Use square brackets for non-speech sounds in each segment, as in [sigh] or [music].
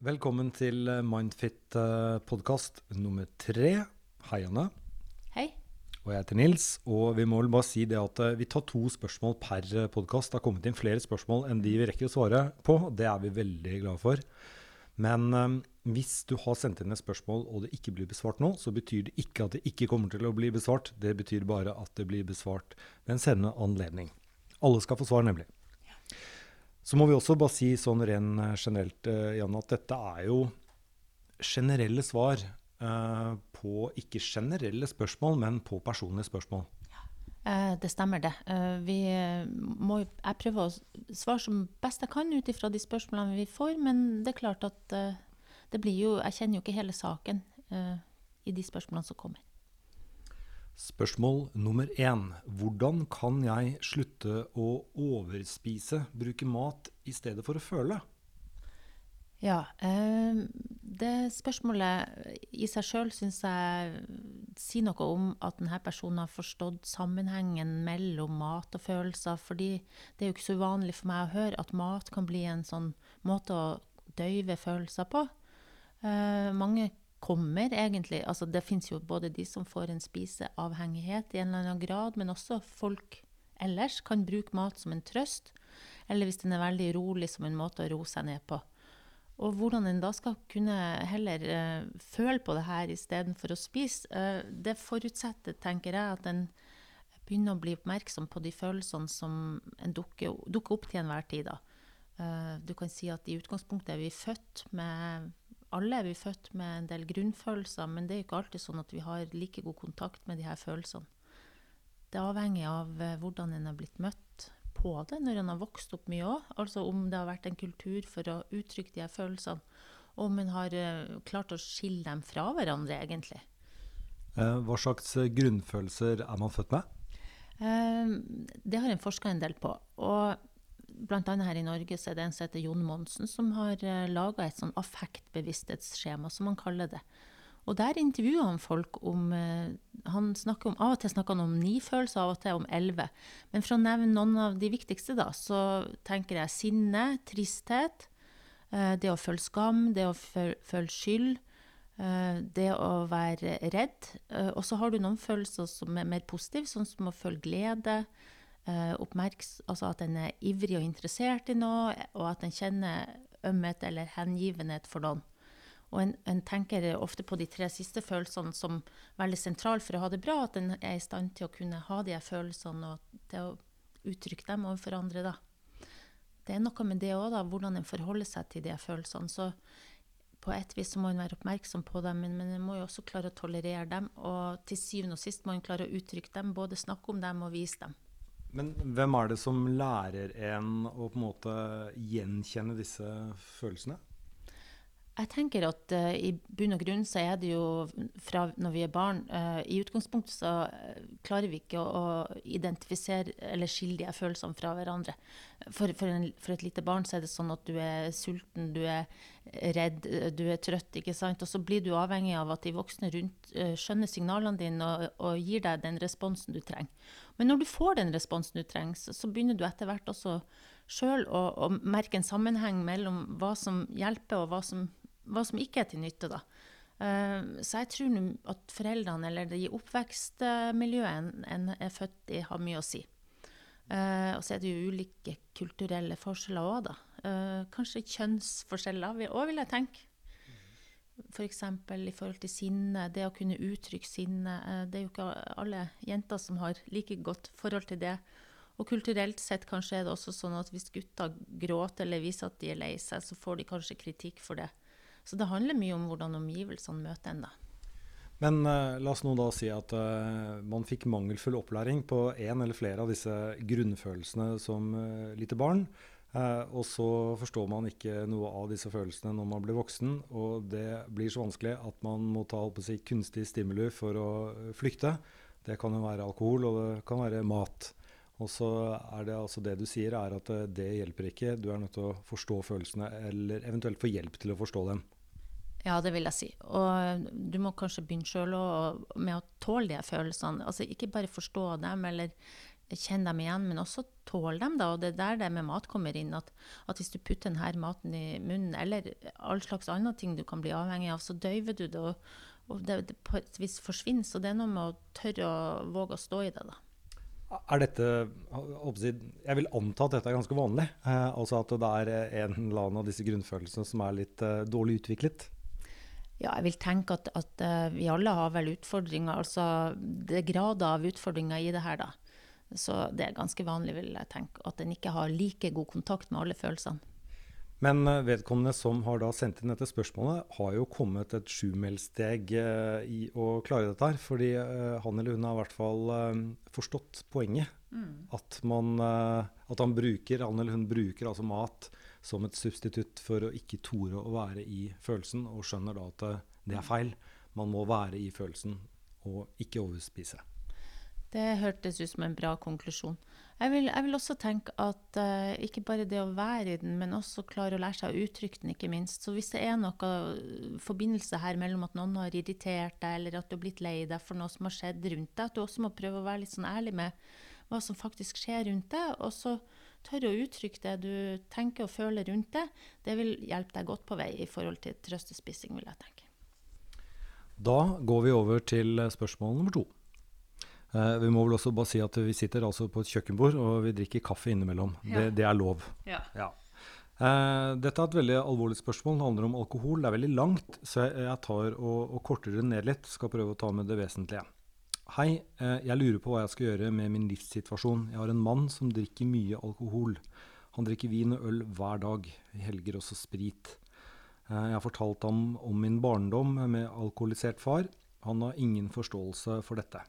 Velkommen til Mindfit podkast nummer tre. Hei, Anne. Hei. Og jeg heter Nils. Og vi må vel bare si det at eh, vi tar to spørsmål per podkast. Det har kommet inn flere spørsmål enn de vi rekker å svare på. Det er vi veldig glade for. Men um, hvis du har sendt inn et spørsmål og det ikke blir besvart nå, så betyr det ikke at det ikke kommer til å bli besvart. Det betyr bare at det blir besvart ved en senere anledning. Alle skal få svar, nemlig. Så må vi også bare si sånn ren generelt, uh, Jan, at dette er jo generelle svar uh, på ikke generelle spørsmål, men på personlige spørsmål. Eh, det stemmer, det. Eh, vi må, jeg prøver å svare som best jeg kan ut ifra de spørsmålene vi får, men det er klart at eh, jo Jeg kjenner jo ikke hele saken eh, i de spørsmålene som kommer. Spørsmål nummer én. Hvordan kan jeg slutte å overspise, bruke mat i stedet for å føle? Ja. Eh, det spørsmålet i seg sjøl syns jeg sier noe om at denne personen har forstått sammenhengen mellom mat og følelser. fordi det er jo ikke så uvanlig for meg å høre at mat kan bli en sånn måte å døyve følelser på. Eh, mange kommer egentlig altså Det fins jo både de som får en spiseavhengighet i en eller annen grad, men også folk ellers kan bruke mat som en trøst. Eller hvis den er veldig rolig, som en måte å roe seg ned på. Og hvordan en da skal kunne heller uh, føle på det her istedenfor å spise, uh, det forutsetter, tenker jeg, at en begynner å bli oppmerksom på de følelsene som dukker, dukker opp til enhver tid. Uh, du kan si at i utgangspunktet er vi født med Alle er vi født med en del grunnfølelser, men det er ikke alltid sånn at vi har like god kontakt med de her følelsene. Det er avhengig av hvordan en har blitt møtt på det når en har vokst opp mye òg. Altså om det har vært en kultur for å uttrykke de her følelsene. Og om en har uh, klart å skille dem fra hverandre, egentlig. Uh, hva slags eh, grunnfølelser er man født med? Det har en forska en del på. Og annet her i Norge så er det en som heter Jon Monsen, som har uh, laga et sånn affektbevissthetsskjema, som han kaller det. Og der intervjuer han folk om eh, han snakker om, Av og til snakker han om ni følelser, av og til om elleve. Men for å nevne noen av de viktigste, da, så tenker jeg sinne, tristhet, eh, det å føle skam, det å føle skyld, eh, det å være redd. Og så har du noen følelser som er mer positive, sånn som å føle glede. Altså at en er ivrig og interessert i noe, og at en kjenner ømhet eller hengivenhet for noen. Og en, en, tenker ofte på de tre siste følelsene som veldig sentrale for å ha det bra. At en er i stand til å kunne ha de følelsene og til å uttrykke dem overfor andre. Da. Det er noe med det òg, hvordan en forholder seg til de følelsene. Så på et vis så må en være oppmerksom på dem, men, men en må jo også klare å tolerere dem. Og til syvende og sist må en klare å uttrykke dem, både snakke om dem og vise dem. Men hvem er det som lærer en å på en måte gjenkjenne disse følelsene? Jeg tenker at uh, i bunn og grunn så er det jo fra når vi er barn uh, I utgangspunktet så uh, klarer vi ikke å, å, identifisere eller skille de følelsene fra hverandre. For, for, en, for, et lite barn så er det sånn at du er sulten, du er redd, du er trøtt. ikke sant? Og så blir du avhengig av at de voksne rundt skjønner signalene dine og, og, gir deg den responsen du trenger. Men når du får den responsen du trenger, så, så begynner du etter hvert også sjøl å merke en sammenheng mellom hva som hjelper og hva som hva som ikke er til nytte, da. Uh, så jeg tror at foreldrene eller de oppvekstmiljøet en er født i, har mye å si. Uh, og så er det jo ulike kulturelle forskjeller òg, da. Uh, kanskje kjønnsforskjeller òg, vil jeg tenke. F.eks. For i forhold til sinne, det å kunne uttrykke sinne. det er jo ikke alle jenter som har like godt forhold til det. Og kulturelt sett kanskje er det også sånn at hvis gutter gråter eller viser at de er lei seg, så får de kanskje kritikk for det. Så det handler mye om hvordan omgivelsene møter en, da. Men uh, la oss nå da si at uh, man fikk mangelfull opplæring på en eller flere av disse grunnfølelsene som uh, lite barn. og så forstår man ikke noe av disse følelsene når man blir voksen. Og det blir så vanskelig at man må ta si, kunstig stimuli for å flykte. Det kan jo være alkohol, og det kan være mat. Og så er det altså det du sier, er at det hjelper ikke. Du er nødt til å forstå følelsene, eller eventuelt få hjelp til å forstå dem. Ja, det vil jeg si. Og du må kanskje begynne sjøl med å tåle de følelsene. Altså ikke bare forstå dem, eller kjenne dem igjen, men også tåle dem. da, og Det er der det med mat kommer inn. At, at hvis du putter denne maten i munnen, eller all slags andre ting du kan bli avhengig av, så døyver du det, og, og det, det på et vis forsvinner. Så det er noe med å tørre å våge å stå i det. da. Er dette Jeg vil anta at dette er ganske vanlig. Eh, altså at det er en eller annen av disse grunnfølelsene som er litt eh, dårlig utviklet? Ja, jeg vil tenke at, at uh, vi alle har vel utfordringer. Altså det er grader av utfordringer i det her, da. Så det er ganske vanlig, vil jeg tenke, at en ikke har like god kontakt med alle følelsene. Men uh, vedkommende som har da sendt inn dette spørsmålet, har jo kommet et sjumilssteg uh, i å klare dette her. Fordi han eller hun har i hvert fall forstått poenget. Mm. At, man, at han, bruker, han eller hun bruker altså mat som et substitutt for å ikke tore å være i følelsen, og skjønner da at det er feil. Man må være i følelsen og ikke overspise. Det hørtes ut som en bra konklusjon. Jeg vil, jeg vil også tenke at uh, ikke bare det å være i den, men også klare å lære seg å uttrykke den, ikke minst. Så hvis det er noe forbindelse her mellom at noen har irritert deg, eller at du har blitt lei deg for noe som har skjedd rundt deg, at du også må prøve å være litt sånn ærlig med hva som faktisk skjer rundt deg. og så tørre å uttrykke det du tenker og føler rundt det, det vil hjelpe deg godt på vei i forhold til trøstespising, vil jeg tenke. Da går vi over til spørsmål nummer to. Eh, vi må vel også bare si at vi sitter altså på et kjøkkenbord og vi drikker kaffe innimellom. Ja. Det, det, er lov. Ja. ja. Eh, dette er et veldig alvorlig spørsmål. Det handler om alkohol. Det er veldig langt, så jeg, jeg tar og, og korter det ned litt. Skal prøve å ta med det vesentlige. Hei, eh, jeg lurer på hva jeg skal gjøre med min livssituasjon. Jeg har en mann som drikker mye alkohol. Han drikker vin og øl hver dag. I helger også sprit. Eh, jeg har fortalt ham om min barndom med alkoholisert far. Han har ingen forståelse for dette.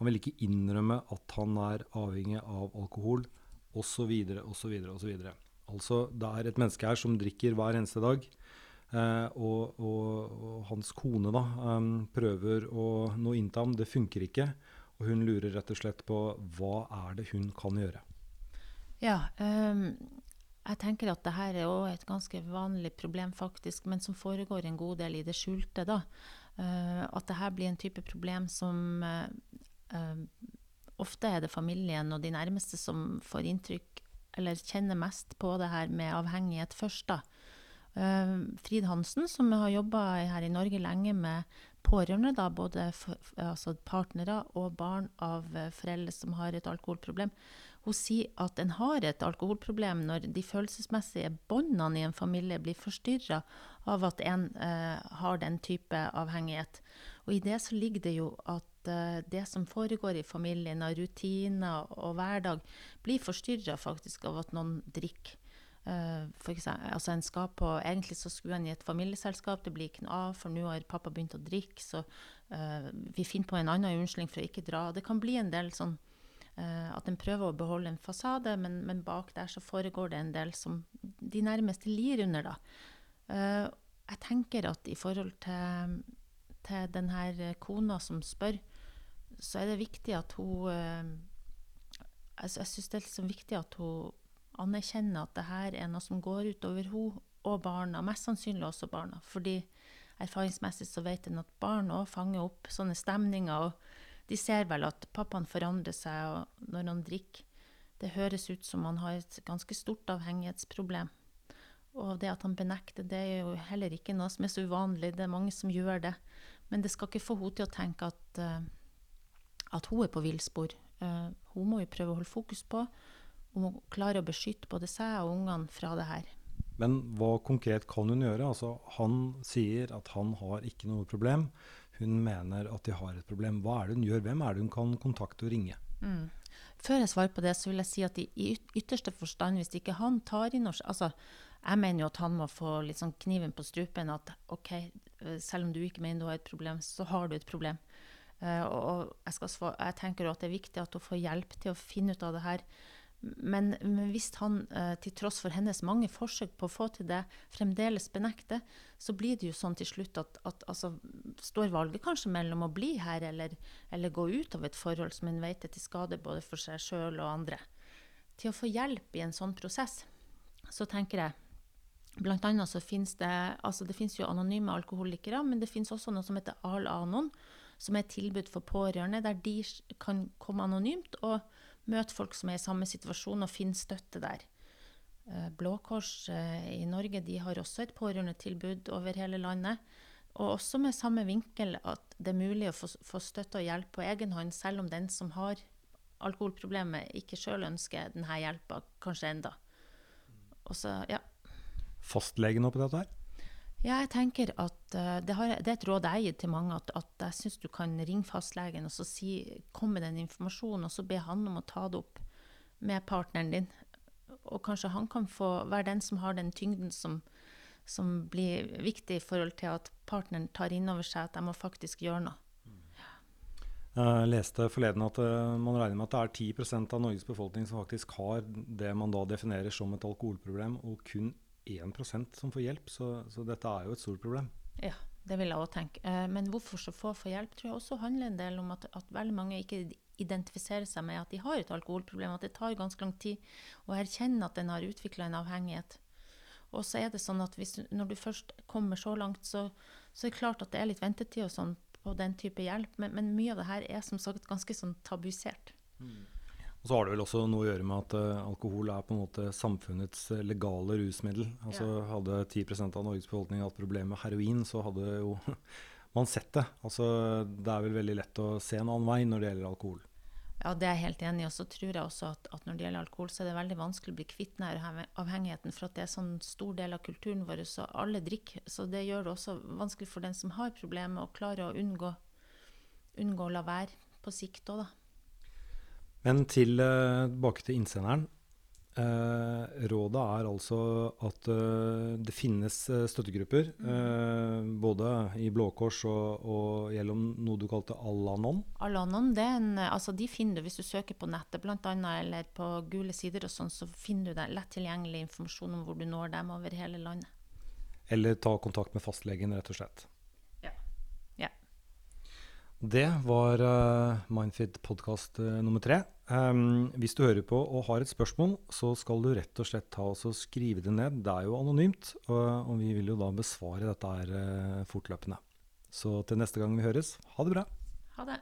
Han vil ikke innrømme at han er avhengig av alkohol, osv., osv., osv. Altså, det er et menneske her som drikker hver eneste dag. Eh, og, og, og, hans kone da, um, prøver å nå inn til ham. Det funker ikke. Og hun lurer rett og slett på hva er det hun kan gjøre. Ja, um, jeg tenker at det her er òg et ganske vanlig problem, faktisk, men som foregår en god del i det skjulte. da. Uh, at det her blir en type problem som uh, Ofte er det familien og de nærmeste som får inntrykk eller kjenner mest på det her med avhengighet først. da. Uh, Frid Hansen, som har jobba her i Norge lenge med pårørende, da, både for, altså partnere og barn av uh, foreldre som har et alkoholproblem, hun sier at en har et alkoholproblem når de følelsesmessige båndene i en familie blir forstyrra av at en uh, har den type avhengighet. Og i det så ligger det jo at det som foregår i familien av rutiner og hverdag, blir forstyrra faktisk av at noen drikker. Uh, for eksempel, altså en skal på, Egentlig så skulle han i et familieselskap, det blir ikke noe av, for nå har pappa begynt å drikke, så uh, vi finner på en annen unnskyldning for å ikke dra. Det kan bli en del sånn uh, at en prøver å beholde en fasade, men, men, bak der så foregår det en del som de nærmeste lir under, da. jeg tenker at i forhold til, til her kona som spør, så er det viktig at hun altså Jeg syns det er liksom viktig at hun anerkjenner at det her er noe som går utover hun og barna, mest sannsynlig også barna. Fordi erfaringsmessig så vet en at barn òg fanger opp sånne stemninger. Og de ser vel at pappaen forandrer seg når han drikker. Det høres ut som han har et ganske stort avhengighetsproblem. Og det at han benekter, det er jo heller ikke noe som er så uvanlig. Det er mange som gjør det. Men det skal ikke få henne til å tenke at, uh, at hun er på villspor. Uh, hun må jo prøve å holde fokus på Hun må klare å beskytte både seg og ungene fra det her. Men hva konkret kan hun gjøre? Altså, han sier at han har ikke noe problem. Hun mener at de har et problem. Hva er det hun gjør? Hvem er det hun kan kontakte og ringe? Mm. Før jeg svarer på det, så vil jeg si at i, i ytterste forstand, hvis ikke han tar inn altså, Jeg mener jo at han må få litt sånn kniven på strupen. At OK, eh, selv om du ikke mener du har et problem, så har du et problem. Uh, og jeg, svare, jeg tenker at det er viktig at hun får hjelp til å finne ut av det her. Men, men hvis han, eh, til tross for hennes mange forsøk på å få til det, fremdeles benekter, så blir det jo sånn til slutt at, at altså, står valget kanskje mellom å bli her eller, eller gå ut av et forhold som en vet er til skade både for seg sjøl og andre. Til å få hjelp i en sånn prosess, så tenker jeg Blant annet så finnes det altså det finnes jo anonyme alkoholikere, men det finnes også noe som heter Al Anon, som er et tilbud for pårørende, der de kan komme anonymt og møte folk som er i samme situasjon, og finne støtte der. Eh, Blå Kors eh, i Norge de har også et pårørendetilbud over hele landet. Og også med samme vinkel at det er mulig å få, få støtte og hjelp på egen hånd, selv om den som har alkoholproblemet, ikke sjøl ønsker denne hjelpa, kanskje enda. Og så, ja. Fastlegen oppi dette her? Ja, jeg tenker at uh, det, har, det, er et råd jeg gir til mange, at, at jeg syns du kan ringe fastlegen og så si, komme med den informasjonen, og så be han om å ta det opp med partneren din. Og kanskje han kan få være den som har den tyngden som, som blir viktig i forhold til at partneren tar inn over seg at de må faktisk gjøre noe. Jeg leste forleden at uh, man regner med at det er 10% av Norges befolkning som faktisk har det man da definerer som et alkoholproblem, og kun 1% som får hjelp. Så, så, dette er jo et stort problem. Ja, det vil jeg òg tenke. Uh, men hvorfor så få får hjelp, tror jeg også handler en del om at, at, veldig mange ikke identifiserer seg med at de har et alkoholproblem. At det tar ganske lang tid å erkjenne at den har utvikla en avhengighet. Og så er det sånn at hvis, når du først kommer så langt, så, så er det klart at det er litt ventetid og sånn på den type hjelp, men, men, mye av det her er som sagt ganske sånn tabusert. Mm. Og så har det vel også noe å gjøre med at uh, alkohol er på en måte samfunnets uh, legale rusmiddel. Altså ja. Hadde 10% av Norges befolkning hatt problemer med heroin, så hadde jo [laughs] man sett det. Altså, det er vel veldig lett å se en annen vei når det gjelder alkohol. Ja, det er jeg helt enig i. Og så tror jeg også at, at, når det gjelder alkohol, så er det veldig vanskelig å bli kvitt denne avhengigheten. For at det er sånn stor del av kulturen vår, så alle drikker. Så det gjør det også vanskelig for den som har problemet, å klare å unngå, unngå å la være på sikt òg, da. Men eh, tilbake til innsenderen. Eh, rådet er altså at eh, det finnes eh, støttegrupper, mm. både i Blå Kors og, og, gjennom noe du kalte Alanon. Al-Anon, altså de finner du hvis du søker på nettet, bl.a. eller på gule sider og sånn, så finner du lett tilgjengelig informasjon om hvor du når dem over hele landet. Eller ta kontakt med fastlegen, rett og slett. Det var uh, Mindfit podkast uh, nummer tre. Um, hvis du hører på og har et spørsmål, så skal du rett og slett ta og skrive det ned. Det er jo anonymt, og, og vi vil jo da besvare dette her uh, fortløpende. Så til neste gang vi høres, ha det bra. Ha det.